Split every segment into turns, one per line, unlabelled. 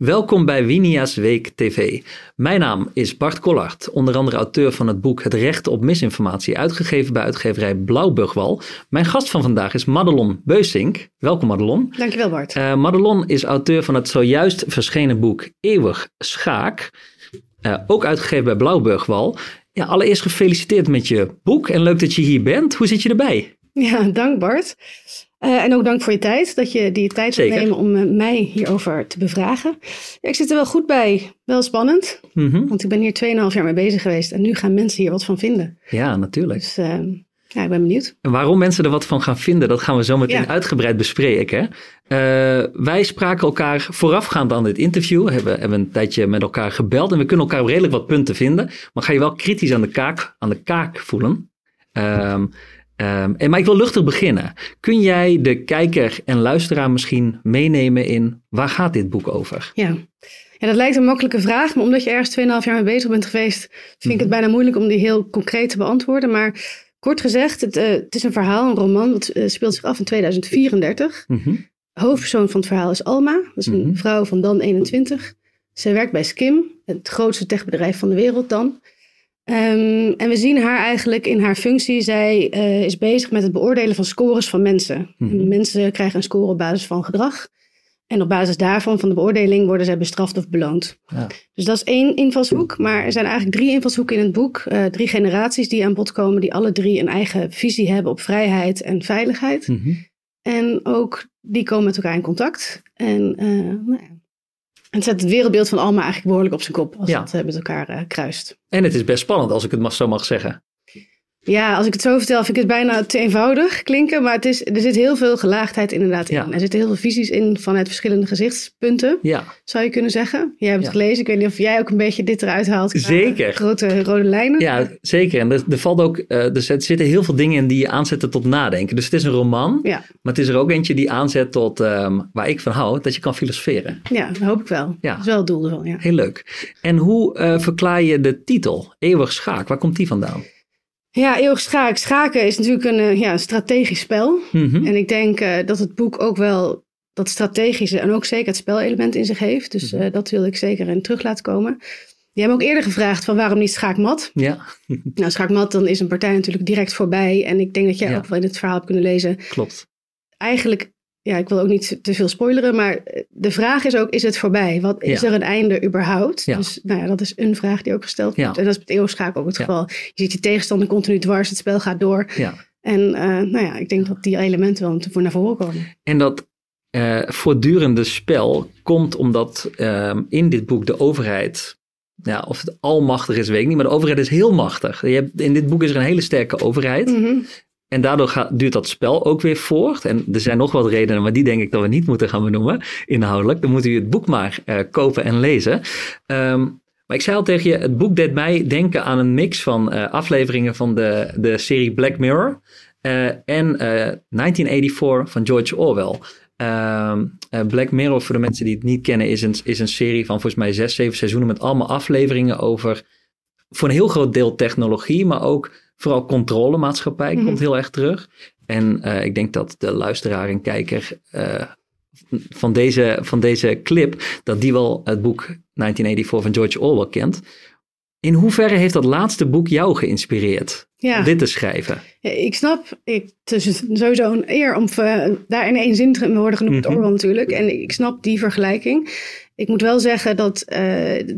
Welkom bij Winia's Week TV. Mijn naam is Bart Collard, onder andere auteur van het boek Het Recht op Misinformatie, uitgegeven bij uitgeverij Blauwburgwal. Mijn gast van vandaag is Madelon Beusink. Welkom Madelon.
Dankjewel Bart.
Uh, Madelon is auteur van het zojuist verschenen boek Eeuwig Schaak, uh, ook uitgegeven bij Blauwburgwal. Ja, allereerst gefeliciteerd met je boek en leuk dat je hier bent. Hoe zit je erbij?
Ja, dank Bart. Uh, en ook dank voor je tijd, dat je die tijd wilt nemen om uh, mij hierover te bevragen. Ja, ik zit er wel goed bij, wel spannend, mm -hmm. want ik ben hier 2,5 jaar mee bezig geweest en nu gaan mensen hier wat van vinden.
Ja, natuurlijk.
Dus uh, ja, ik ben benieuwd.
En waarom mensen er wat van gaan vinden, dat gaan we zo meteen ja. uitgebreid bespreken. wij spraken elkaar voorafgaand aan dit interview, hebben, hebben een tijdje met elkaar gebeld en we kunnen elkaar redelijk wat punten vinden, maar ga je wel kritisch aan de kaak, aan de kaak voelen. Um, Um, en, maar ik wil luchtig beginnen. Kun jij de kijker en luisteraar misschien meenemen in waar gaat dit boek over?
Ja. ja, dat lijkt een makkelijke vraag, maar omdat je ergens 2,5 jaar mee bezig bent geweest, vind ik het bijna moeilijk om die heel concreet te beantwoorden. Maar kort gezegd, het, uh, het is een verhaal, een roman, dat uh, speelt zich af in 2034. Mm-hmm. Hoofdpersoon van het verhaal is Alma, dat is een mm-hmm. vrouw van dan 21. Zij werkt bij Skim, het grootste techbedrijf van de wereld dan. Um, en we zien haar eigenlijk in haar functie. Zij uh, is bezig met het beoordelen van scores van mensen. Mm-hmm. Mensen krijgen een score op basis van gedrag. En op basis daarvan, van de beoordeling, worden zij bestraft of beloond. Ja. Dus dat is één invalshoek. Maar er zijn eigenlijk drie invalshoeken in het boek. Uh, drie generaties die aan bod komen, die alle drie een eigen visie hebben op vrijheid en veiligheid. Mm-hmm. En ook die komen met elkaar in contact. En uh, nou ja, en zet het wereldbeeld van Alma eigenlijk behoorlijk op zijn kop als ja. het uh, met elkaar uh, kruist.
En het is best spannend als ik het zo mag zeggen.
Ja, als ik het zo vertel, vind ik het bijna te eenvoudig klinken. Maar het is, er zit heel veel gelaagdheid inderdaad in. Ja. Er zitten heel veel visies in vanuit verschillende gezichtspunten. Ja. Zou je kunnen zeggen. Jij hebt het gelezen. Ik weet niet of jij ook een beetje dit eruit haalt.
Zeker.
Grote rode lijnen.
Ja, zeker. En er, er valt ook, uh, er zitten heel veel dingen in die je aanzetten tot nadenken. Dus het is een roman. Maar het is er ook eentje die aanzet tot, um, waar ik van hou, dat je kan filosoferen.
Ja, dat hoop ik wel. Ja. Dat is wel het doel ervan. Ja.
Heel leuk. En hoe uh, verklaar je de titel? Eeuwig schaak. Waar komt die vandaan?
Ja, eeuwig schaak. Schaken is natuurlijk een uh, ja, strategisch spel. Mm-hmm. En ik denk uh, dat het boek ook wel dat strategische en ook zeker het spelelement in zich heeft. Dus mm-hmm. uh, dat wil ik zeker in terug laten komen. Je hebt me ook eerder gevraagd van waarom niet schaakmat? Ja. nou, schaakmat, dan is een partij natuurlijk direct voorbij. En ik denk dat jij ja. ook wel in het verhaal hebt kunnen lezen.
Klopt.
Eigenlijk ja, ik wil ook niet te veel spoileren, maar eh, de vraag is ook, is het voorbij? Wat, is ja. er een einde überhaupt? Ja. Dus nou ja, dat is een vraag die ook gesteld wordt. En dat is met eeuwschaak ook het geval. Je ziet je tegenstander continu dwars, het spel gaat door. En uh, nou ja, ik denk dat die elementen wel voor naar voren komen.
En dat uh, voortdurende spel komt omdat uh, in dit boek de overheid ja, of het almachtig is, weet ik niet. Maar de overheid is heel machtig. Je hebt, in dit boek is er een hele sterke overheid. Mm-hmm. En daardoor gaat, duurt dat spel ook weer voort. En er zijn nog wat redenen, maar die denk ik dat we niet moeten gaan benoemen inhoudelijk. Dan moet u het boek maar uh, kopen en lezen. Um, maar ik zei al tegen je, het boek deed mij denken aan een mix van uh, afleveringen van de, de serie Black Mirror uh, en 1984 van George Orwell. Ehm, Black Mirror, voor de mensen die het niet kennen, is een, is een serie van volgens mij zes, zeven seizoenen met allemaal afleveringen over voor een heel groot deel technologie, maar ook Vooral controlemaatschappij mm komt heel erg terug. En uh, ik denk dat de luisteraar en kijker uh, van, deze, van deze clip, dat die wel het boek 1984 van George Orwell kent. In hoeverre heeft dat laatste boek jou geïnspireerd ja. om dit te schrijven?
Ja, ik snap, ik, het is sowieso een eer om uh, daar in één zin te worden genoemd, mm-hmm. Orwell natuurlijk. En ik snap die vergelijking. Ik moet wel zeggen dat uh,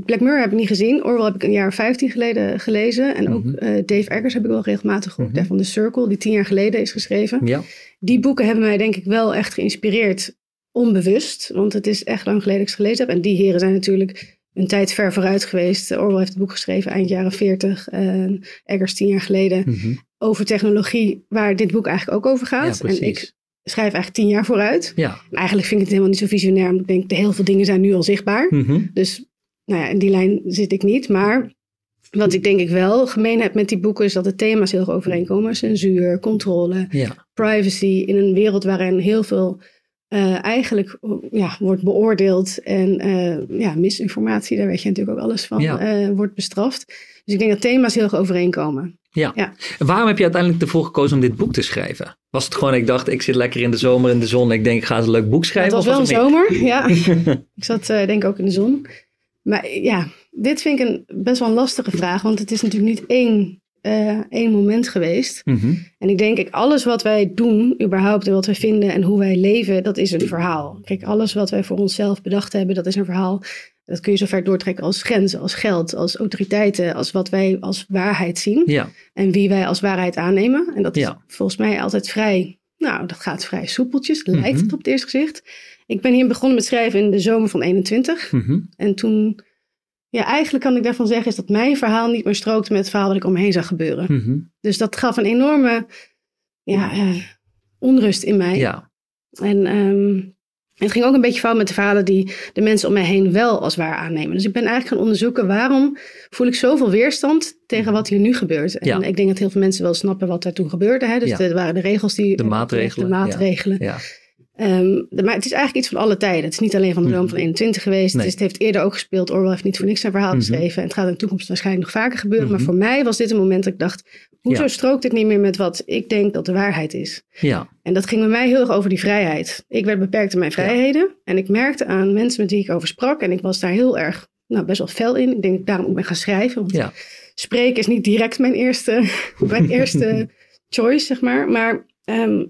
Black Mirror heb ik niet gezien. Orwell heb ik een jaar of 15 geleden gelezen. En ook uh, Dave Eggers heb ik wel regelmatig gehoord. Mm-hmm. Van The Circle, die tien jaar geleden is geschreven. Ja. Die boeken hebben mij denk ik wel echt geïnspireerd. Onbewust. Want het is echt lang geleden dat ik ze gelezen heb. En die heren zijn natuurlijk een tijd ver vooruit geweest. Orwell heeft het boek geschreven eind jaren 40. Uh, Eggers tien jaar geleden. Mm-hmm. Over technologie, waar dit boek eigenlijk ook over gaat.
Ja,
en ik schrijf eigenlijk tien jaar vooruit. Ja. En eigenlijk vind ik het helemaal niet zo visionair. Omdat ik denk, de heel veel dingen zijn nu al zichtbaar. Mm-hmm. Dus nou ja, in die lijn zit ik niet. Maar wat ik denk ik wel gemeen heb met die boeken... is dat de thema's heel erg overeenkomen. Censuur, controle, ja. privacy. In een wereld waarin heel veel uh, eigenlijk ja, wordt beoordeeld. En uh, ja, misinformatie, daar weet je natuurlijk ook alles van, ja. uh, wordt bestraft. Dus ik denk dat thema's heel erg overeenkomen.
Ja.
Ja.
En waarom heb je uiteindelijk ervoor gekozen om dit boek te schrijven? Was het gewoon, ik dacht, ik zit lekker in de zomer in de zon. Ik denk, ik ga eens een leuk boek
Het
schrijven.
was wel een
het
zomer, ja. ik zat eh, denk ik ook in de zon. Maar ja, dit vind ik een best wel een lastige vraag. Want het is natuurlijk niet één, eh, één moment geweest.
Mhm.
En ik denk, ik, alles wat wij doen, überhaupt, en wat wij vinden en hoe wij leven, dat is een verhaal. Kijk, alles wat wij voor onszelf bedacht hebben, dat is een verhaal. Dat kun je zo ver doortrekken als grenzen, als geld, als autoriteiten, als wat wij als waarheid zien.
Ja,
En wie wij als waarheid aannemen. En dat is
Ja.
volgens mij altijd vrij, nou, dat gaat vrij soepeltjes, lijkt
Mhm.
het op het eerste gezicht. Ik ben hier begonnen met schrijven in de zomer van 21.
Mhm.
En toen, ja, eigenlijk kan ik daarvan zeggen, is dat mijn verhaal niet meer strookte met het verhaal wat ik om me heen zag gebeuren.
Mhm.
Dus dat gaf een enorme ja, eh, onrust in mij.
ja.
En ehm, het ging ook een beetje fout met de verhalen die de mensen om mij heen wel als waar aannemen. Dus ik ben eigenlijk gaan onderzoeken waarom voel ik zoveel weerstand tegen wat hier nu gebeurt. En
Ja.
ik denk dat heel veel mensen wel snappen wat er toen gebeurde. Hè? Dus
Ja.
er waren de regels die...
De maatregelen,
De maatregelen.
ja.
Ehm, de- maar het is eigenlijk iets van alle tijden. Het is niet alleen van de zomer van 21 geweest.
Nee.
Het, is, het heeft eerder ook gespeeld. Orwell heeft niet voor niks zijn verhaal
Mhm.
geschreven. En het gaat in de toekomst waarschijnlijk nog vaker gebeuren.
Mhm.
Maar voor mij was dit een moment dat ik dacht... Hoezo
Ja.
strookt dit niet meer met wat ik denk dat de waarheid is?
ja.
En dat ging bij mij heel erg over die vrijheid. Ik werd beperkt in mijn vrijheden. En ik merkte aan mensen met wie ik over sprak. En ik was daar heel erg, nou best wel fel in. Ik denk dat ik daarom ook ben gaan schrijven. Want
Ja.
spreken is niet direct mijn eerste, mijn eerste choice, zeg maar. Maar ehm,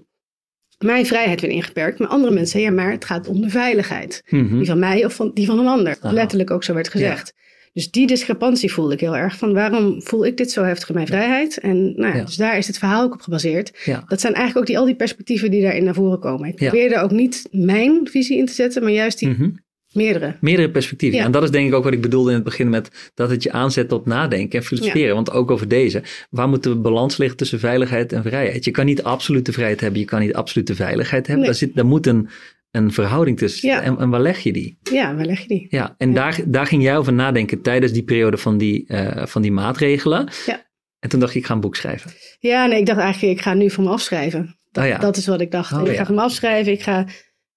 mijn vrijheid werd ingeperkt. Maar andere mensen ja, maar het gaat om de veiligheid.
Mhm.
Die van mij of van, die van een ander.
Aha.
Letterlijk ook zo werd gezegd. Dus die discrepantie voelde ik heel erg. Van waarom voel ik dit zo heftig in mijn vrijheid? En nou ja,
Ja.
dus daar is het verhaal ook op gebaseerd.
Ja.
Dat zijn eigenlijk ook die, al die perspectieven die daarin naar voren komen. Ik probeerde ook niet mijn visie in te zetten, maar juist die
Mhm.
Meerdere.
Meerdere perspectieven.
Ja.
En dat is denk ik ook wat ik bedoelde in het begin met dat het je aanzet tot nadenken en filosoferen. Want ook over deze. Waar moet de balans liggen tussen veiligheid en vrijheid? Je kan niet absolute vrijheid hebben, je kan niet absolute veiligheid hebben.
Nee.
Daar, zit, daar moet een, een verhouding tussen
Ja.
En, en waar leg je die?
Ja, waar leg je die?
Ja, en. Daar, daar ging jij over nadenken tijdens die periode van die, eh, van die maatregelen.
Ja.
En toen dacht ik, ik ga een boek schrijven.
Ja, nee, ik dacht eigenlijk, ik ga nu van me afschrijven. Dat,
Oh ja.
dat is wat ik dacht.
Oh
ik ga van me afschrijven. Ik ga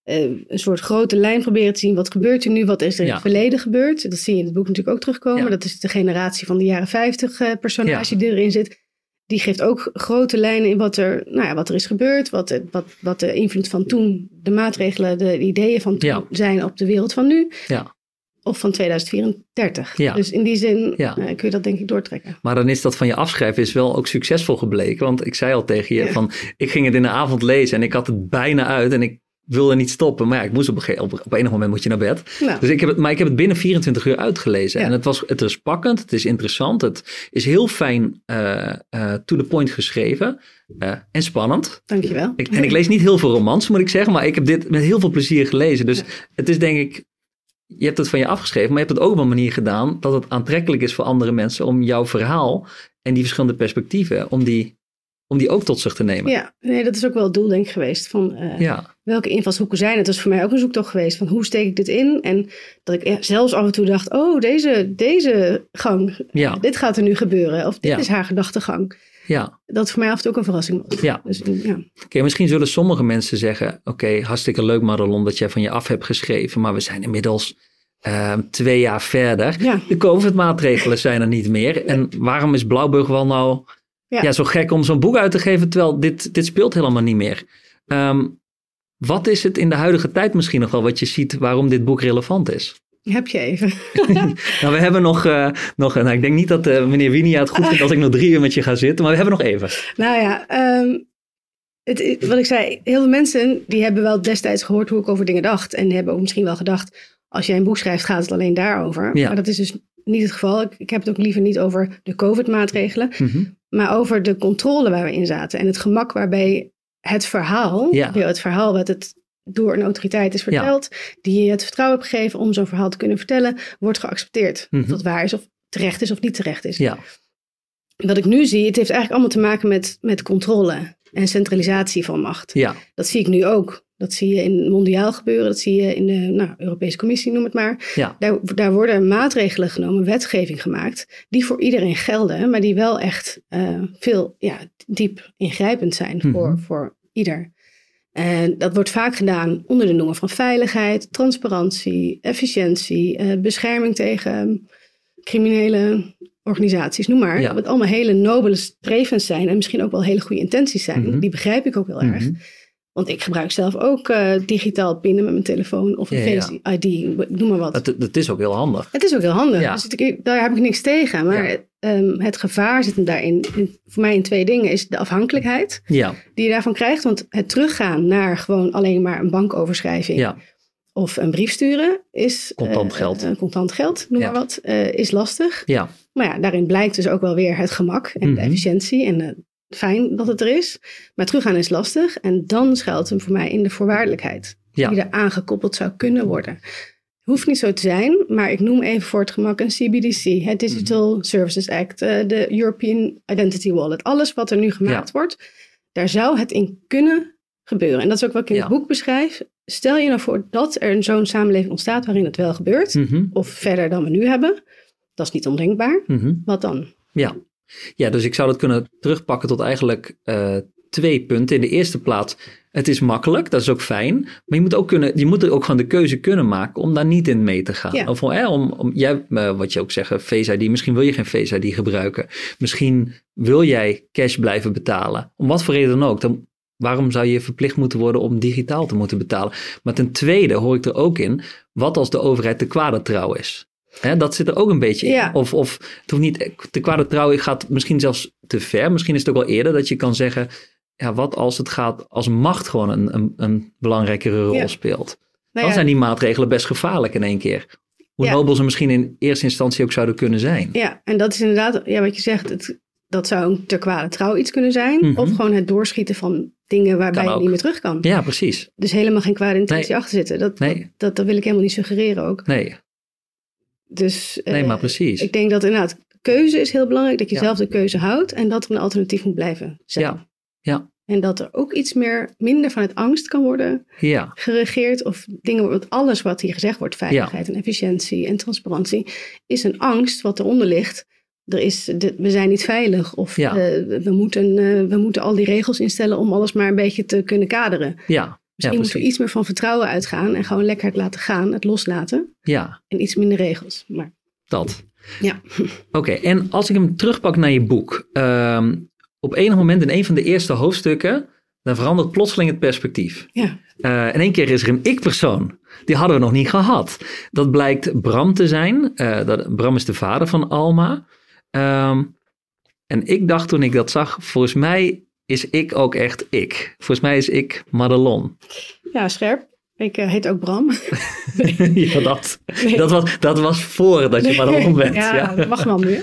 eh, een soort grote lijn proberen te zien. Wat gebeurt er nu? Wat is er in
Ja.
het verleden gebeurd? Dat zie je in het boek natuurlijk ook terugkomen.
Ja.
Dat is de generatie van de jaren 50 eh, personage die erin zit. Die geeft ook grote lijnen in wat er, nou ja, wat er is gebeurd. Wat, de- wat, wat de invloed van toen, de maatregelen, de ideeën van toen zijn op de wereld van nu.
Ja.
Of van 2034.
Ja.
Dus in die zin eh, kun je dat denk ik doortrekken.
Maar dan is dat van je afschrijven is wel ook succesvol gebleken. Want ik zei al tegen je van, ik ging het in de avond lezen en ik had het bijna uit en ik wilde niet stoppen. Maar ja, ik moest op een, gege- op, op enig moment moet je naar bed.
Nou,
Dus ik heb het, maar ik heb het binnen 24 uur uitgelezen.
Ja.
En het, was, het is pakkend, het is interessant, het is heel fijn eh, eh, to the point geschreven eh, en spannend.
dankjewel.
Ik, en ik lees niet heel veel romans, moet ik zeggen, maar ik heb dit met heel veel plezier gelezen. Dus het is denk ik, je hebt het van je afgeschreven, maar je hebt het ook op een manier gedaan dat het aantrekkelijk is voor andere mensen om jouw verhaal en die verschillende perspectieven, om die, om die ook tot zich te nemen.
Ja, nee, dat is ook wel het doel denk ik geweest. Van, eh,
Ja,
Welke invalshoeken zijn het? Dat is voor mij ook een zoektocht geweest. Van hoe steek ik dit in? En dat ik eh, zelfs af en toe dacht, oh, deze, deze gang,
ja,
dit gaat er nu gebeuren. Of dit
Ja.
is haar gedachtegang.
ja.
Dat voor mij af en toe ook een verrassing was.
Ja.
Dus ja,
Oké, misschien zullen sommige mensen zeggen: Oké, hartstikke leuk, Madelon, dat jij van je af hebt geschreven. Maar we zijn inmiddels ehm, twee jaar verder. De COVID-maatregelen zijn er niet meer. En waarom is Blauwburg wel nou ja.
Ja.
zo gek om zo'n boek uit te geven? Terwijl dit, dit speelt helemaal niet meer. Ehm, wat is het in de huidige tijd misschien nog wel wat je ziet waarom dit boek relevant is?
heb je even.
Nou, we hebben nog, eh, nog nou, ik denk niet dat eh, meneer Winia het goed vindt als ik nog drie uur met je ga zitten, maar we hebben nog even.
nou ja, ehm, het, wat ik zei, heel veel mensen die hebben wel destijds gehoord hoe ik over dingen dacht. En hebben ook misschien wel gedacht, als jij een boek schrijft gaat het alleen daarover.
Ja.
Maar dat is dus niet het geval. Ik, ik heb het ook liever niet over de COVID-maatregelen.
Mhm.
maar over de controle waar we in zaten. En het gemak waarbij het verhaal,
Ja.
het verhaal wat het door een autoriteit is verteld, die je het vertrouwen hebt gegeven om zo'n verhaal te kunnen vertellen, wordt geaccepteerd.
Mhm.
Of dat waar is, of terecht is of niet terecht is.
Ja,
Wat ik nu zie, het heeft eigenlijk allemaal te maken met, met controle en centralisatie van macht.
ja,
Dat zie ik nu ook. Dat zie je in mondiaal gebeuren, dat zie je in de nou, Europese Commissie, noem het maar.
ja,
Daar, daar worden maatregelen genomen, wetgeving gemaakt, die voor iedereen gelden, maar die wel echt eh, veel ja, diep ingrijpend zijn voor,
Mhm.
voor ieder. En dat wordt vaak gedaan onder de noemer van veiligheid, transparantie, efficiëntie, eh, bescherming tegen criminele organisaties, noem maar.
Ja.
Wat allemaal hele nobele strevens zijn. En misschien ook wel hele goede intenties zijn.
Mhm.
Die begrijp ik ook heel erg.
Mhm.
Want ik gebruik zelf ook eh, digitaal pinnen met mijn telefoon. Of een
Ja, ja.
face ID, noem maar wat.
Dat, dat is ook heel handig.
Het is ook heel handig.
Ja.
Dus ik- daar heb ik niks tegen. Maar ehm, het gevaar zit hem daarin. in- voor mij in twee dingen. Is de afhankelijkheid
Ja,
die je daarvan krijgt. Want het teruggaan naar gewoon alleen maar een bankoverschrijving. Of een brief sturen is...
Contant
eh,
geld.
eh, contant geld, noem maar wat. is lastig.
ja,
Maar ja, daarin blijkt dus ook wel weer het gemak en
Mhm.
de efficiëntie. En fijn dat het er is. Maar teruggaan is lastig. En dan schuilt hem voor mij in de voorwaardelijkheid.
ja.
Die er aangekoppeld zou kunnen worden. Hoeft niet zo te zijn, maar ik noem even voor het gemak een CBDC, het Digital
Mhm.
Services Act, eh, de European Identity Wallet. Alles wat er nu gemaakt wordt, daar zou het in kunnen gebeuren. En dat is ook wat ik in
Ja.
het boek beschrijf. Stel je nou voor dat er zo'n samenleving ontstaat waarin het wel gebeurt,
Mhm,
of verder dan we nu hebben. Dat is niet ondenkbaar.
mhm.
Wat dan?
Ja. Ja, dus ik zou dat kunnen terugpakken tot eigenlijk eh, twee punten. In de eerste plaats, het is makkelijk, dat is ook fijn. Maar je moet, ook kunnen, je moet er ook gewoon de keuze kunnen maken om daar niet in mee te gaan.
Ja.
Of eh, om, om jij, eh, wat je ook zegt, Face ID, misschien wil je geen Face ID gebruiken. Misschien wil jij cash blijven betalen. Om wat voor reden dan ook. Dan, waarom zou je verplicht moeten worden om digitaal te moeten betalen? Maar ten tweede hoor ik er ook in, wat als de overheid te kwade trouw is? Hè, dat zit er ook een beetje in.
Ja.
Of, of het hoeft niet te kwade trouw gaat misschien zelfs te ver. Misschien is het ook wel eerder dat je kan zeggen, ja, wat als het gaat als macht gewoon een, een, een belangrijkere rol
Ja.
speelt?
Nou
Dan
ja,
zijn die maatregelen best gevaarlijk in één keer. Hoe nobel ze misschien in eerste instantie ook zouden kunnen zijn.
ja, en dat is inderdaad, ja, wat je zegt, het, dat zou een ter kwade trouw iets kunnen zijn.
Mhm.
Of gewoon het doorschieten van dingen waarbij je niet meer terug kan.
Ja, precies.
Dus helemaal geen kwade intentie
Nee.
achter zitten. Dat,
Nee.
dat, dat, dat wil ik helemaal niet suggereren ook.
Nee,
Dus
nee
eh,
maar precies.
ik denk dat inderdaad keuze is heel belangrijk. Dat je
Ja.
zelf de keuze houdt en dat er een alternatief moet blijven zijn.
Ja. Ja.
En dat er ook iets meer, minder vanuit angst kan worden
Ja,
geregeerd. Of dingen, want alles wat hier gezegd wordt, veiligheid en efficiëntie en transparantie, is een angst wat eronder ligt. Er is, de, we zijn niet veilig of eh, we, moeten, eh, we moeten al die regels instellen om alles maar een beetje te kunnen kaderen.
ja, ja
Misschien moeten we iets meer van vertrouwen uitgaan en gewoon lekker het laten gaan, het loslaten
Ja,
en iets minder regels. Maar
dat.
ja,
Oké, en als ik hem terugpak naar je boek. ehm, op enig moment in een van de eerste hoofdstukken, dan verandert plotseling het perspectief.
ja,
Eh, in één keer is er een ik-persoon. Die hadden we nog niet gehad. Dat blijkt Bram te zijn. Eh, dat, Bram is de vader van Alma. Ehm, en ik dacht toen ik dat zag, volgens mij is ik ook echt ik. Volgens mij is ik Madelon.
ja scherp. Ik eh, heet ook Bram.
ja, dat, dat, was, dat was voordat je Madelon bent.
ja,
Ja,
dat mag wel nu.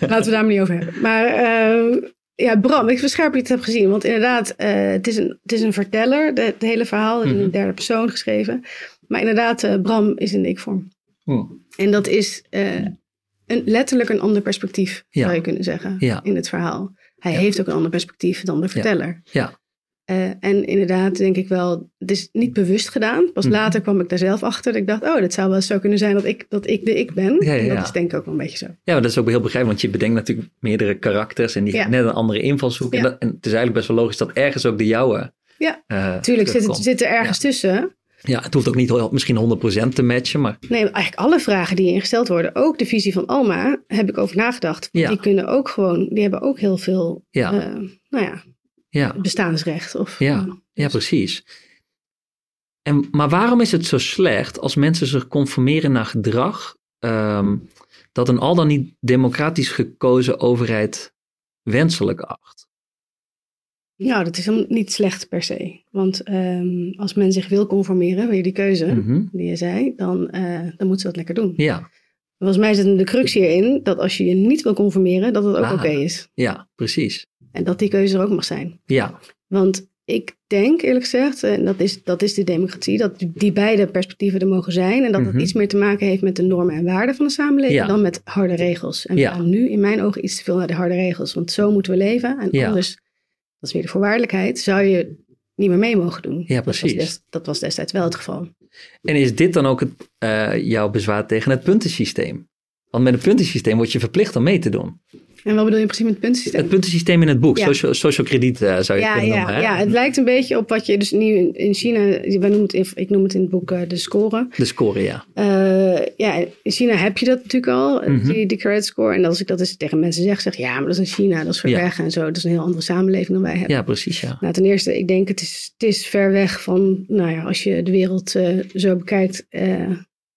Laten we daar maar niet over hebben. Maar eh, ja, Bram, ik verscherp je het heb gezien. Want inderdaad, eh, het, is een, het is een verteller. De- Het hele verhaal is in
Mhm.
de derde persoon geschreven. Maar inderdaad, Bram is in de ik-vorm.
Hm.
En dat is een, letterlijk een ander perspectief,
Ja.
zou je kunnen zeggen,
Ja.
in het verhaal. Hij
Ja.
heeft ook een ander perspectief dan de verteller.
Ja.
Eh, en inderdaad, denk ik wel, het is niet bewust gedaan. Pas
Mhm.
later kwam ik daar zelf achter. Dat ik dacht, oh, dat zou wel eens zo kunnen zijn dat ik, dat ik de ik ben.
Ja, ja,
En dat
ja.
is denk ik ook wel een beetje zo.
Ja, maar dat is ook heel begrijpelijk, want je bedenkt natuurlijk meerdere karakters en die hebben net een andere invalshoek. En, dat, en het is eigenlijk best wel logisch dat ergens ook de jouwe.
Ja,
eh,
Tuurlijk zit, zit er ergens tussen.
Ja, het hoeft ook niet misschien 100% te matchen, maar
Nee, eigenlijk alle vragen die hierin gesteld worden, ook de visie van Alma, heb ik over nagedacht.
Ja.
Die kunnen ook gewoon, die hebben ook heel veel,
ja,
eh, nou ja,
ja,
bestaansrecht. Of,
Ja. ja, precies. En, maar waarom is het zo slecht als mensen zich conformeren naar gedrag ehm, dat een al dan niet democratisch gekozen overheid wenselijk acht?
Ja, dat is hem niet slecht per se. Want ehm, als men zich wil conformeren, weer die keuze
Mhm.
die je zei, dan, eh, dan moet ze dat lekker doen.
Ja,
Volgens mij zit de crux hierin dat als je je niet wil conformeren, dat het ook
Ah.
oké is.
ja, precies.
En dat die keuze er ook mag zijn.
Ja,
Want ik denk eerlijk gezegd, en dat is, dat is de democratie, dat die beide perspectieven er mogen zijn. En dat
Mhm.
het iets meer te maken heeft met de normen en waarden van de samenleving
Ja.
dan met harde regels. En
Ja.
we gaan nu in mijn ogen iets te veel naar de harde regels. Want zo moeten we leven. En
Ja.
anders, dat is weer de voorwaardelijkheid, zou je niet meer mee mogen doen.
Ja,
Dat was,
precies.
des- dat was destijds wel het geval.
en is dit dan ook het, eh, jouw bezwaar tegen het puntensysteem? Want met een puntensysteem word je verplicht om mee te doen.
En wat bedoel je precies met het puntensysteem?
Het puntensysteem in het boek,
Ja.
social, social krediet eh, zou je
ja,
kunnen
ja,
noemen. Hè?
ja, het lijkt een beetje op wat je dus nu in, in China, wij noemen het, ik noem het in het boek eh, de score.
De score, ja.
Eh, ja, in China heb je dat natuurlijk al,
Mhm.
die, die credit score. En als ik dat eens tegen mensen zeg, zeg ja, maar dat is in China, dat is ver weg en zo. Dat is een heel andere samenleving dan wij hebben.
Ja, precies, ja.
Nou, ten eerste, ik denk het is, het is ver weg van, nou ja, als je de wereld zo bekijkt,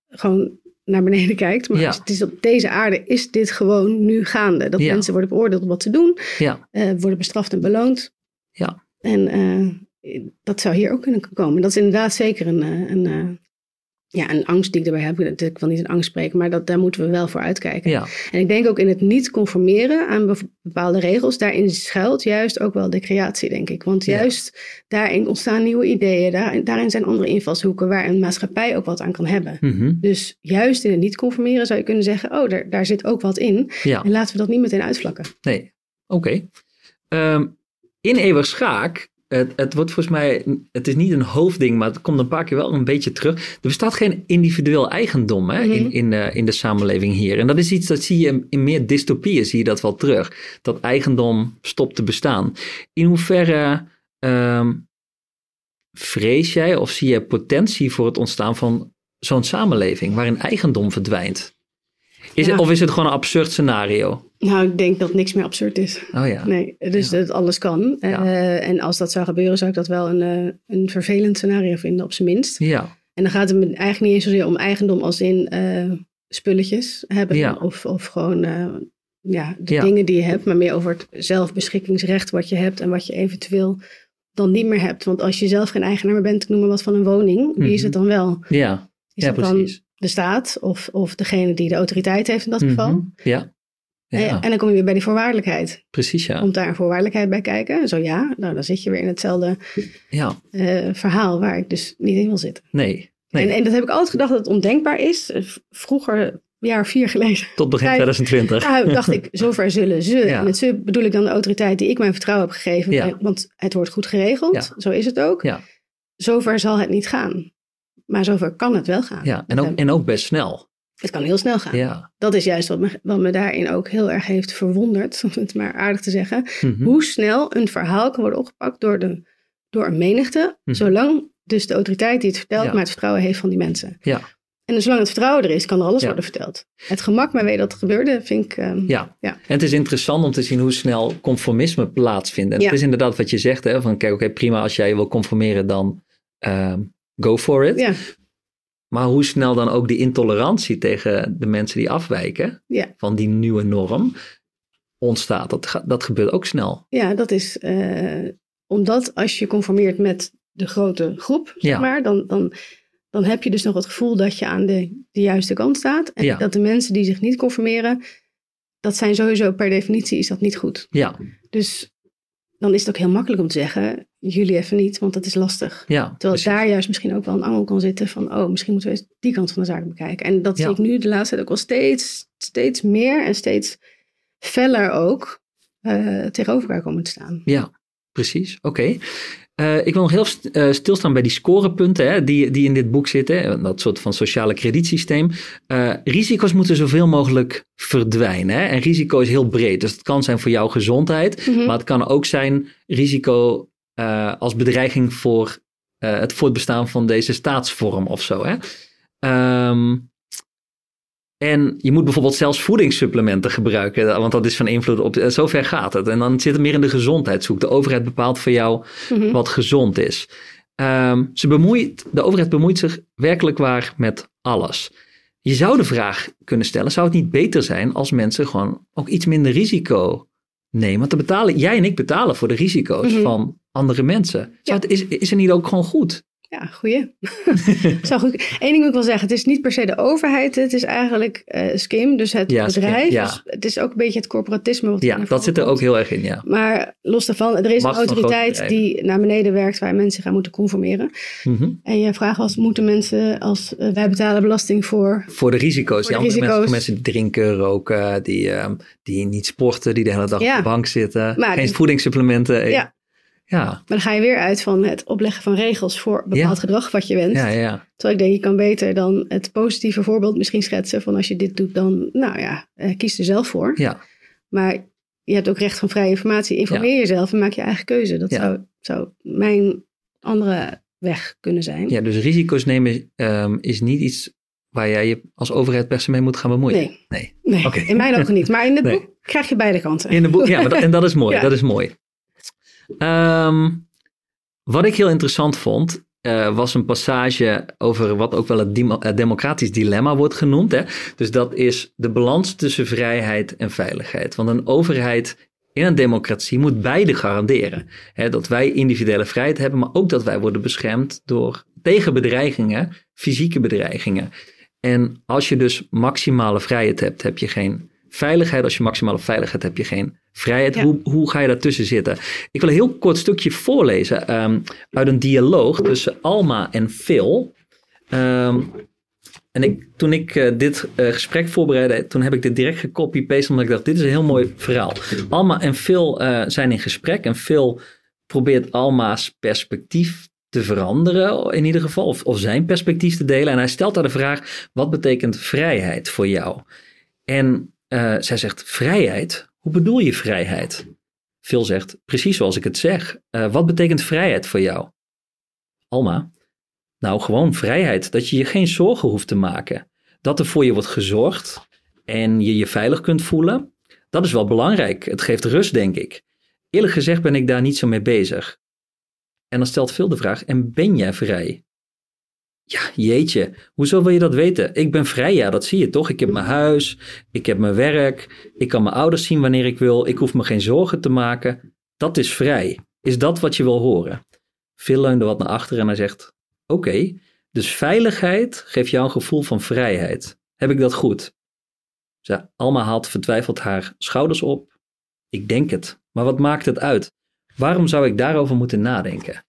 gewoon naar beneden kijkt. Maar
Ja.
het is op deze aarde is dit gewoon nu gaande. Dat
Ja.
mensen worden beoordeeld om wat te doen,
Ja,
eh, worden bestraft en beloond.
Ja.
En eh, dat zou hier ook kunnen komen. Dat is inderdaad zeker een, eh, een, ja, een angst die ik erbij heb. Ik wil niet een angst spreken, maar dat, daar moeten we wel voor uitkijken.
ja,
En ik denk ook in het niet conformeren aan bepaalde regels, daarin schuilt juist ook wel de creatie, denk ik. Want
Ja.
juist daarin ontstaan nieuwe ideeën, daar, daarin zijn andere invalshoeken waar een maatschappij ook wat aan kan hebben.
mhm,
Dus juist in het niet conformeren zou je kunnen zeggen, oh, daar, daar zit ook wat in.
ja.
En laten we dat niet meteen uitvlakken.
Nee, oké. Ehm, in eeuwig schaak, het, het wordt volgens mij, het is niet een hoofdding, maar het komt een paar keer wel een beetje terug. Er bestaat geen individueel eigendom hè, in,
Mhm.
in, de, in de samenleving hier. En dat is iets dat zie je in meer dystopieën, zie je dat wel terug. Dat eigendom stopt te bestaan. In hoeverre ehm, vrees jij of zie je potentie voor het ontstaan van zo'n samenleving waarin eigendom verdwijnt? Is
Ja.
het, of is het gewoon een absurd scenario?
Nou, ik denk dat niks meer absurd is.
Oh ja.
Nee, dus
Ja.
dat alles kan.
Ja.
Eh, en als dat zou gebeuren, zou ik dat wel een, eh, een vervelend scenario vinden, op zijn minst.
Ja,
En dan gaat het me eigenlijk niet eens zozeer om eigendom als in eh, spulletjes hebben. Of, of gewoon ja, de dingen die je hebt, maar meer over het zelfbeschikkingsrecht wat je hebt en wat je eventueel dan niet meer hebt. Want als je zelf geen eigenaar meer bent, ik noem maar wat van een woning, wie is
Mhm.
het dan wel?
ja,
Is
ja
het dan
precies.
De staat of, of degene die de autoriteit heeft in dat geval?
Mhm, Ja, ja
En, en dan kom je weer bij die voorwaardelijkheid.
precies ja.
Komt daar een voorwaardelijkheid bij kijken? Zo ja, nou dan zit je weer in hetzelfde
Ja,
eh, verhaal waar ik dus niet in wil zitten.
nee, nee.
En, en dat heb ik altijd gedacht dat het ondenkbaar is. Eh, Vroeger, een jaar of vier geleden,
Tot begin
Kijk,
2020.
nou, dacht ik, zover zullen ze.
Ja.
En met ze bedoel ik dan de autoriteit die ik mijn vertrouwen heb gegeven.
Ja.
Eh, Want het wordt goed geregeld,
Ja.
zo is het ook.
Ja.
Zover zal het niet gaan. Maar zover kan het wel gaan.
Ja, en ook, en ook best snel.
Het kan heel snel gaan.
Ja.
Dat is juist wat me, wat me daarin ook heel erg heeft verwonderd, om het maar aardig te zeggen.
Mhm.
Hoe snel een verhaal kan worden opgepakt door, de, door een menigte,
Mhm.
zolang dus de autoriteit die het vertelt,
Ja.
maar het vertrouwen heeft van die mensen.
Ja.
En dus zolang het vertrouwen er is, kan er alles
Ja.
worden verteld. Het gemak waarmee dat gebeurde, vind ik. ehm,
Ja.
Ja.
en het is interessant om te zien hoe snel conformisme plaatsvindt. En
Ja.
het is inderdaad wat je zegt, hè, van kijk, oké, prima, als jij je wil conformeren, dan ehm, go for it.
ja,
Maar hoe snel dan ook die intolerantie tegen de mensen die afwijken
Ja.
van die nieuwe norm ontstaat. Dat, dat gebeurt ook snel.
ja, dat is eh, omdat als je conformeert met de grote groep, zeg
Ja.
maar, dan, dan, dan heb je dus nog het gevoel dat je aan de, de juiste kant staat. En
Ja.
dat de mensen die zich niet conformeren, dat zijn sowieso per definitie is dat niet goed.
Ja,
Dus dan is het ook heel makkelijk om te zeggen, jullie even niet, want dat is lastig.
ja.
Terwijl
precies.
daar juist misschien ook wel een angel kan zitten van, oh, misschien moeten we eens die kant van de zaak bekijken. En dat
Ja.
zie ik nu de laatste tijd ook wel steeds, steeds meer en steeds feller ook eh, tegenover elkaar komen te staan.
Ja, precies. Oké. Eh, ik wil nog heel st- eh, stilstaan bij die scorepunten hè, die, die in dit boek zitten. Dat soort van sociale kredietsysteem. Eh, risico's moeten zoveel mogelijk verdwijnen. Hè? En risico is heel breed. Dus het kan zijn voor jouw gezondheid.
Mhm.
Maar het kan ook zijn risico als bedreiging voor het voortbestaan van deze staatsvorm of zo. Hè? Ehm, en je moet bijvoorbeeld zelfs voedingssupplementen gebruiken, want dat is van invloed op. eh, Zover gaat het. En dan zit het meer in de gezondheidshoek. De overheid bepaalt voor jou
Mhm.
wat gezond is. Ehm, ze bemoeit, de overheid bemoeit zich werkelijk waar met alles. Je zou de vraag kunnen stellen: zou het niet beter zijn als mensen gewoon ook iets minder risico nemen? Want te betalen, jij en ik betalen voor de risico's
Mhm.
van andere mensen. Zou het, is, is het niet ook gewoon goed?
Ja, goeie. Goed. Eén ding moet ik wel zeggen. Het is niet per se de overheid. Het is eigenlijk eh Skim, dus het
Ja, Skim,
bedrijf.
ja.
Dus het is ook een beetje het corporatisme. Wat
Ja, dat zit er
komt.
ook heel erg in, ja.
Maar los daarvan, er is
Macht
een autoriteit die naar beneden werkt waar mensen zich aan moeten conformeren.
Mhm.
En je vraag was, moeten mensen als eh, wij betalen belasting voor...
Voor de risico's.
Voor de risico's.
Mensen, voor mensen die drinken, roken, die, ehm, die niet sporten, die de hele dag
Ja.
op de bank zitten.
Maar
geen
die-
voedingssupplementen.
Ja.
Ja,
Maar dan ga je weer uit van het opleggen van regels voor bepaald
Ja.
gedrag wat je wenst.
ja, ja.
Terwijl ik denk, je kan beter dan het positieve voorbeeld misschien schetsen van als je dit doet, dan, nou ja, eh, kies er zelf voor.
ja.
Maar je hebt ook recht van vrije informatie. Informeer jezelf en maak je eigen keuze. Dat zou, zou mijn andere weg kunnen zijn.
Ja, dus risico's nemen ehm, is niet iets waar jij je als overheid se mee moet gaan bemoeien.
Nee.
nee.
Nee, in mijn ogen niet. Maar in het
Nee.
boek krijg je beide kanten.
In de boek, ja, maar dat- en dat is mooi.
Ja.
Dat is mooi. Ehm, wat ik heel interessant vond, eh, was een passage over wat ook wel het demo- het democratisch dilemma wordt genoemd. Hè? Dus dat is de balans tussen vrijheid en veiligheid. Want een overheid in een democratie moet beide garanderen. Hè? Dat wij individuele vrijheid hebben, maar ook dat wij worden beschermd door tegen bedreigingen, fysieke bedreigingen. En als je dus maximale vrijheid hebt, heb je geen veiligheid. Als je maximale veiligheid hebt, heb je geen vrijheid.
Ja.
Hoe, hoe ga je daartussen zitten? Ik wil een heel kort stukje voorlezen ehm, uit een dialoog tussen Alma en Phil. Ehm, en ik, toen ik eh, dit eh, gesprek voorbereidde, toen heb ik dit direct gecopy-paste, omdat ik dacht, dit is een heel mooi verhaal. Alma en Phil eh, zijn in gesprek en Phil probeert Alma's perspectief te veranderen, in ieder geval, of, of zijn perspectief te delen. En hij stelt haar de vraag, wat betekent vrijheid voor jou? En zij zegt, vrijheid? Hoe bedoel je vrijheid? Phil zegt, precies zoals ik het zeg. Eh, wat betekent vrijheid voor jou? Alma, nou gewoon vrijheid. Dat je je geen zorgen hoeft te maken. Dat er voor je wordt gezorgd en je je veilig kunt voelen. Dat is wel belangrijk. Het geeft rust, denk ik. Eerlijk gezegd ben ik daar niet zo mee bezig. En dan stelt Phil de vraag, en ben jij vrij? Ja, jeetje, hoezo wil je dat weten? Ik ben vrij, ja, dat zie je toch? Ik heb mijn huis, ik heb mijn werk, ik kan mijn ouders zien wanneer ik wil, ik hoef me geen zorgen te maken. Dat is vrij. Is dat wat je wil horen? Phil leunde wat naar achter en hij zegt, oké, dus veiligheid geeft jou een gevoel van vrijheid. Heb ik dat goed? Ze, Alma haalt vertwijfeld haar schouders op. Ik denk het, maar wat maakt het uit? Waarom zou ik daarover moeten nadenken?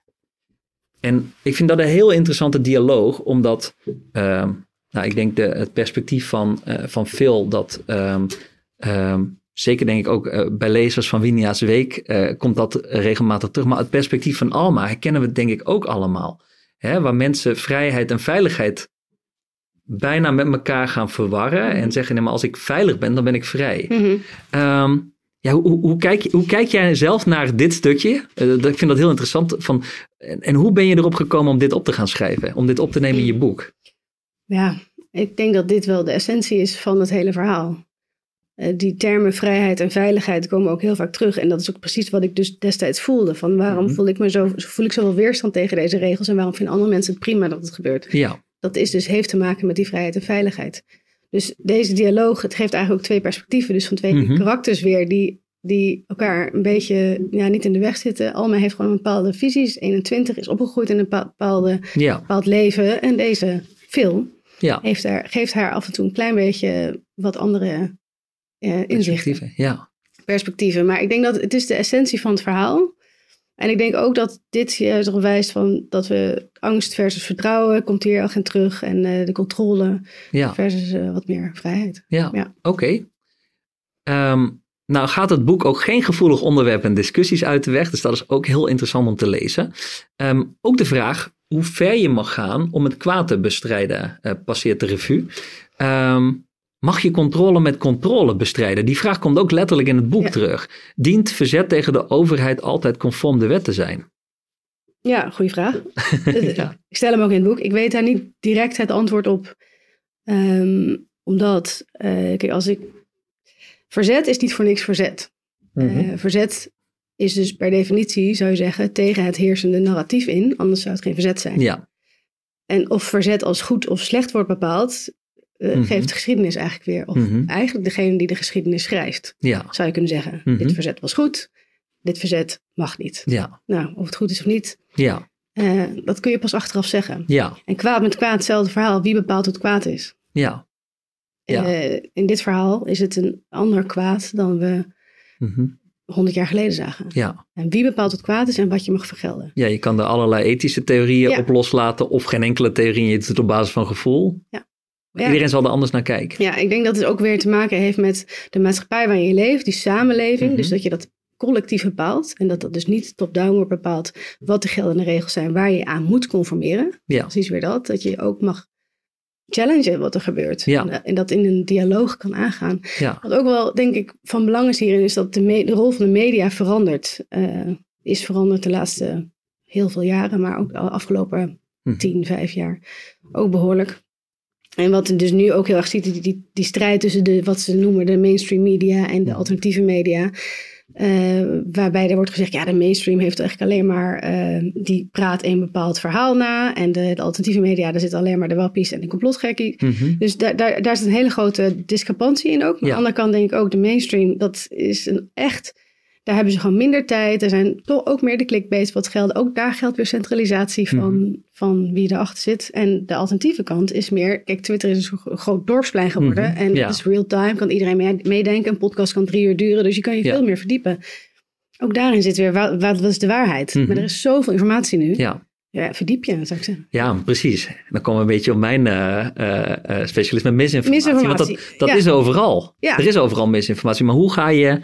En ik vind dat een heel interessante dialoog, omdat ehm, nou, ik denk de, het perspectief van, eh, van Phil, dat ehm, ehm, zeker denk ik ook eh, bij lezers van Winia's Week eh, komt dat regelmatig terug. Maar het perspectief van Alma herkennen we denk ik ook allemaal. Hè, waar mensen vrijheid en veiligheid bijna met elkaar gaan verwarren en zeggen, nee, maar als ik veilig ben, dan ben ik vrij. Ehm, ja, hoe, kijk, hoe kijk jij zelf naar dit stukje? Eh, ik vind dat heel interessant. Van, en, en hoe ben je erop gekomen om dit op te gaan schrijven? Om dit op te nemen in je boek?
Ja, ik denk dat dit wel de essentie is van het hele verhaal. Eh, die termen vrijheid en veiligheid komen ook heel vaak terug. En dat is ook precies wat ik dus destijds voelde. Van waarom
Mhm.
voel ik me zo, voel ik zoveel weerstand tegen deze regels en waarom vinden andere mensen het prima dat het gebeurt?
Ja,
Dat is dus, heeft te maken met die vrijheid en veiligheid. Dus deze dialoog, het geeft eigenlijk ook twee perspectieven. Dus van twee
Mhm.
karakters weer die, die elkaar een beetje ja, niet in de weg zitten. Alma heeft gewoon een bepaalde visie, is 21, is opgegroeid in een bepa- bepaalde,
ja,
bepaald leven. En deze film
ja.
heeft haar, geeft haar af en toe een klein beetje wat andere eh, inzichten,
Perspectieven, Ja,
perspectieven. Maar ik denk dat het is de essentie van het verhaal. En ik denk ook dat dit juist erop wijst van dat we angst versus vertrouwen komt hier in terug. En eh, de controle
ja,
versus eh, wat meer vrijheid.
ja.
Ja.
Oké. Ehm, nou gaat het boek ook geen gevoelig onderwerp en discussies uit de weg. Dus dat is ook heel interessant om te lezen. Ehm, ook de vraag hoe ver je mag gaan om het kwaad te bestrijden eh, passeert de revue. Ehm, mag je controle met controle bestrijden? Die vraag komt ook letterlijk in het boek
Ja.
terug. Dient verzet tegen de overheid altijd conform de wet te zijn?
Ja, goede vraag.
Ja.
Ik stel hem ook in het boek. Ik weet daar niet direct het antwoord op. Ehm, omdat, eh, kijk, als ik... Verzet is niet voor niks verzet.
Mhm.
Eh, verzet is dus per definitie, zou je zeggen, tegen het heersende narratief in. Anders zou het geen verzet zijn.
Ja,
En of verzet als goed of slecht wordt bepaald, eh,
Mhm.
geeft de geschiedenis eigenlijk weer. Of
Mhm.
eigenlijk degene die de geschiedenis schrijft,
ja,
zou je kunnen zeggen.
Mhm.
Dit verzet was goed, dit verzet mag niet.
ja,
Nou, of het goed is of niet,
ja,
eh, dat kun je pas achteraf zeggen.
ja,
En kwaad met kwaad, hetzelfde verhaal. Wie bepaalt wat kwaad is?
ja. Ja.
Eh, in dit verhaal is het een ander kwaad dan we
Mhm.
honderd jaar geleden zagen.
ja.
En wie bepaalt wat kwaad is en wat je mag vergelden?
Ja, je kan er allerlei ethische theorieën
Ja.
op loslaten of geen enkele theorie. Je doet het op basis van gevoel.
Ja.
Iedereen zal er anders naar kijken.
Ja, ik denk dat het ook weer te maken heeft met de maatschappij waarin je leeft, die samenleving.
Mhm.
Dus dat je dat collectief bepaalt. En dat dat dus niet top-down wordt bepaald wat de geldende regels zijn waar je aan moet conformeren.
Ja.
Precies weer dat. Dat je ook mag challengen wat er gebeurt.
Ja.
En, eh, en dat in een dialoog kan aangaan.
Ja.
Wat ook wel, denk ik, van belang is hierin, is dat de, me- de rol van de media verandert. eh, is veranderd de laatste heel veel jaren, maar ook de afgelopen
Hm.
10, 5 jaar ook behoorlijk. En wat je dus nu ook heel erg ziet, die, die, die strijd tussen de, wat ze noemen de mainstream media en de alternatieve media. eh, waarbij er wordt gezegd, ja, de mainstream heeft eigenlijk alleen maar, eh, die praat een bepaald verhaal na. En de, de alternatieve media, daar zitten alleen maar de wappies en de complotgekkie.
Mhm.
Dus daar, daar, daar zit een hele grote discrepantie in ook. Maar
Ja.
aan de andere kant denk ik ook, de mainstream, dat is een echt... Daar hebben ze gewoon minder tijd. Er zijn toch ook meer de clickbaits wat gelden. Ook daar geldt weer centralisatie van,
Mhm.
van wie erachter zit. En de alternatieve kant is meer... Kijk, Twitter is een gro- groot dorpsplein geworden.
Mhm,
En
ja.
het is real time, kan iedereen mee- meedenken. Een podcast kan drie uur duren, dus je kan je
Ja.
veel meer verdiepen. Ook daarin zit weer, wa- wat, wat is de waarheid?
Mhm.
Maar er is zoveel informatie nu. Ja.
Ja.
verdiep je, zou ik zeggen.
Ja, precies. Dan komen we een beetje op mijn eh, eh, specialisme misinformatie.
Misinformatie,
Want dat, dat
ja.
is overal.
Ja.
Er is overal misinformatie. Maar hoe ga je,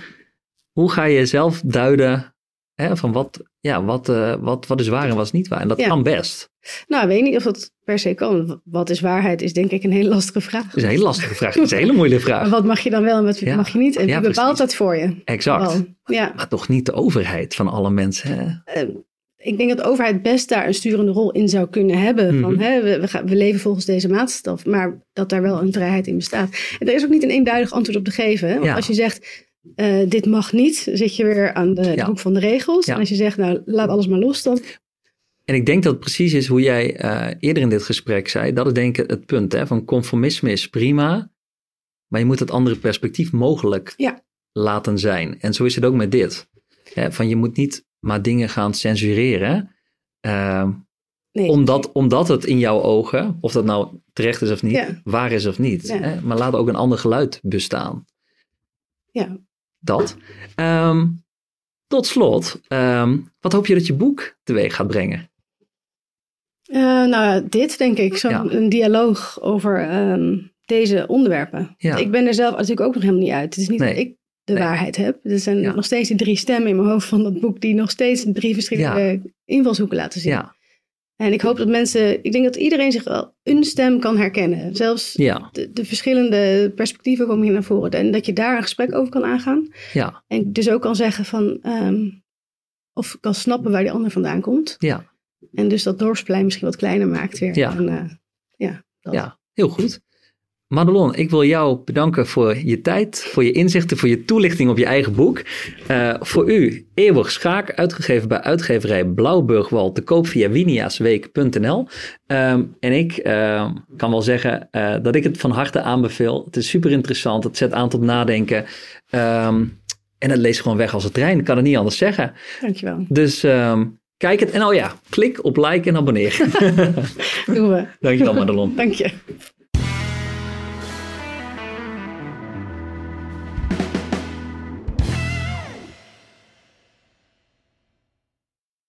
hoe ga je zelf duiden hè, van wat, ja, wat, eh, wat, wat is waar en wat is niet waar? En dat
Ja.
kan best.
Nou, ik weet niet of dat per se kan. Wat is waarheid is denk ik een hele lastige vraag.
Dat is een hele lastige vraag. Dat is een hele moeilijke vraag.
wat mag je dan wel en wat
Ja.
mag je niet? En wie
Ja,
bepaalt dat voor je?
Exact.
Wel, ja.
Maar toch niet de overheid van alle mensen. Hè?
Eh, ik denk dat de overheid best daar een sturende rol in zou kunnen hebben. Van,
Mhm.
hè, we, we, gaan, we leven volgens deze maatstaf, maar dat daar wel een vrijheid in bestaat. En er is ook niet een eenduidig antwoord op te geven. Hè? Want
Ja.
als je zegt, eh, dit mag niet, zit je weer aan de,
Ja.
hoek van de regels.
Ja.
En als je zegt, nou, laat alles maar los dan.
En ik denk dat het precies is hoe jij eh, eerder in dit gesprek zei. Dat is denk ik het punt. Hè? Van conformisme is prima. Maar je moet het andere perspectief mogelijk
Ja.
laten zijn. En zo is het ook met dit. Hè? Van je moet niet maar dingen gaan censureren. eh,
Nee.
omdat, omdat het in jouw ogen, of dat nou terecht is of niet, waar is of niet. Hè? Maar laat ook een ander geluid bestaan.
Ja.
Dat. Ehm, tot slot, ehm, wat hoop je dat je boek teweeg gaat brengen?
Eh, nou, dit denk ik, zo'n
Ja.
dialoog over ehm, deze onderwerpen.
Ja.
Ik ben er zelf natuurlijk ook nog helemaal niet uit. Het is niet
Nee.
dat ik de
Nee.
waarheid heb. Er zijn
Ja.
nog steeds die drie stemmen in mijn hoofd van dat boek die nog steeds drie verschillende invalshoeken laten zien.
Ja,
En ik hoop dat mensen, ik denk dat iedereen zich wel een stem kan herkennen. Zelfs
ja,
de, de verschillende perspectieven komen hier naar voren. En dat je daar een gesprek over kan aangaan.
ja,
En dus ook kan zeggen van, ehm, of kan snappen waar die ander vandaan komt.
ja.
En dus dat dorpsplein misschien wat kleiner maakt weer.
Ja.
En, eh, ja, dat.
Ja, heel goed. Madelon, ik wil jou bedanken voor je tijd, voor je inzichten, voor je toelichting op je eigen boek. Eh, voor u, Eeuwig Schaak, uitgegeven bij uitgeverij Blauwburgwal, te koop via winiasweek.nl. Ehm, en ik ehm, kan wel zeggen eh, dat ik het van harte aanbeveel. Het is super interessant, het zet aan tot nadenken. Ehm, en het leest gewoon weg als een trein, ik kan het niet anders zeggen.
Dankjewel.
Dus ehm, kijk het en oh ja, klik op like en abonneer.
Doen we.
Dankjewel Madelon.
Dank je.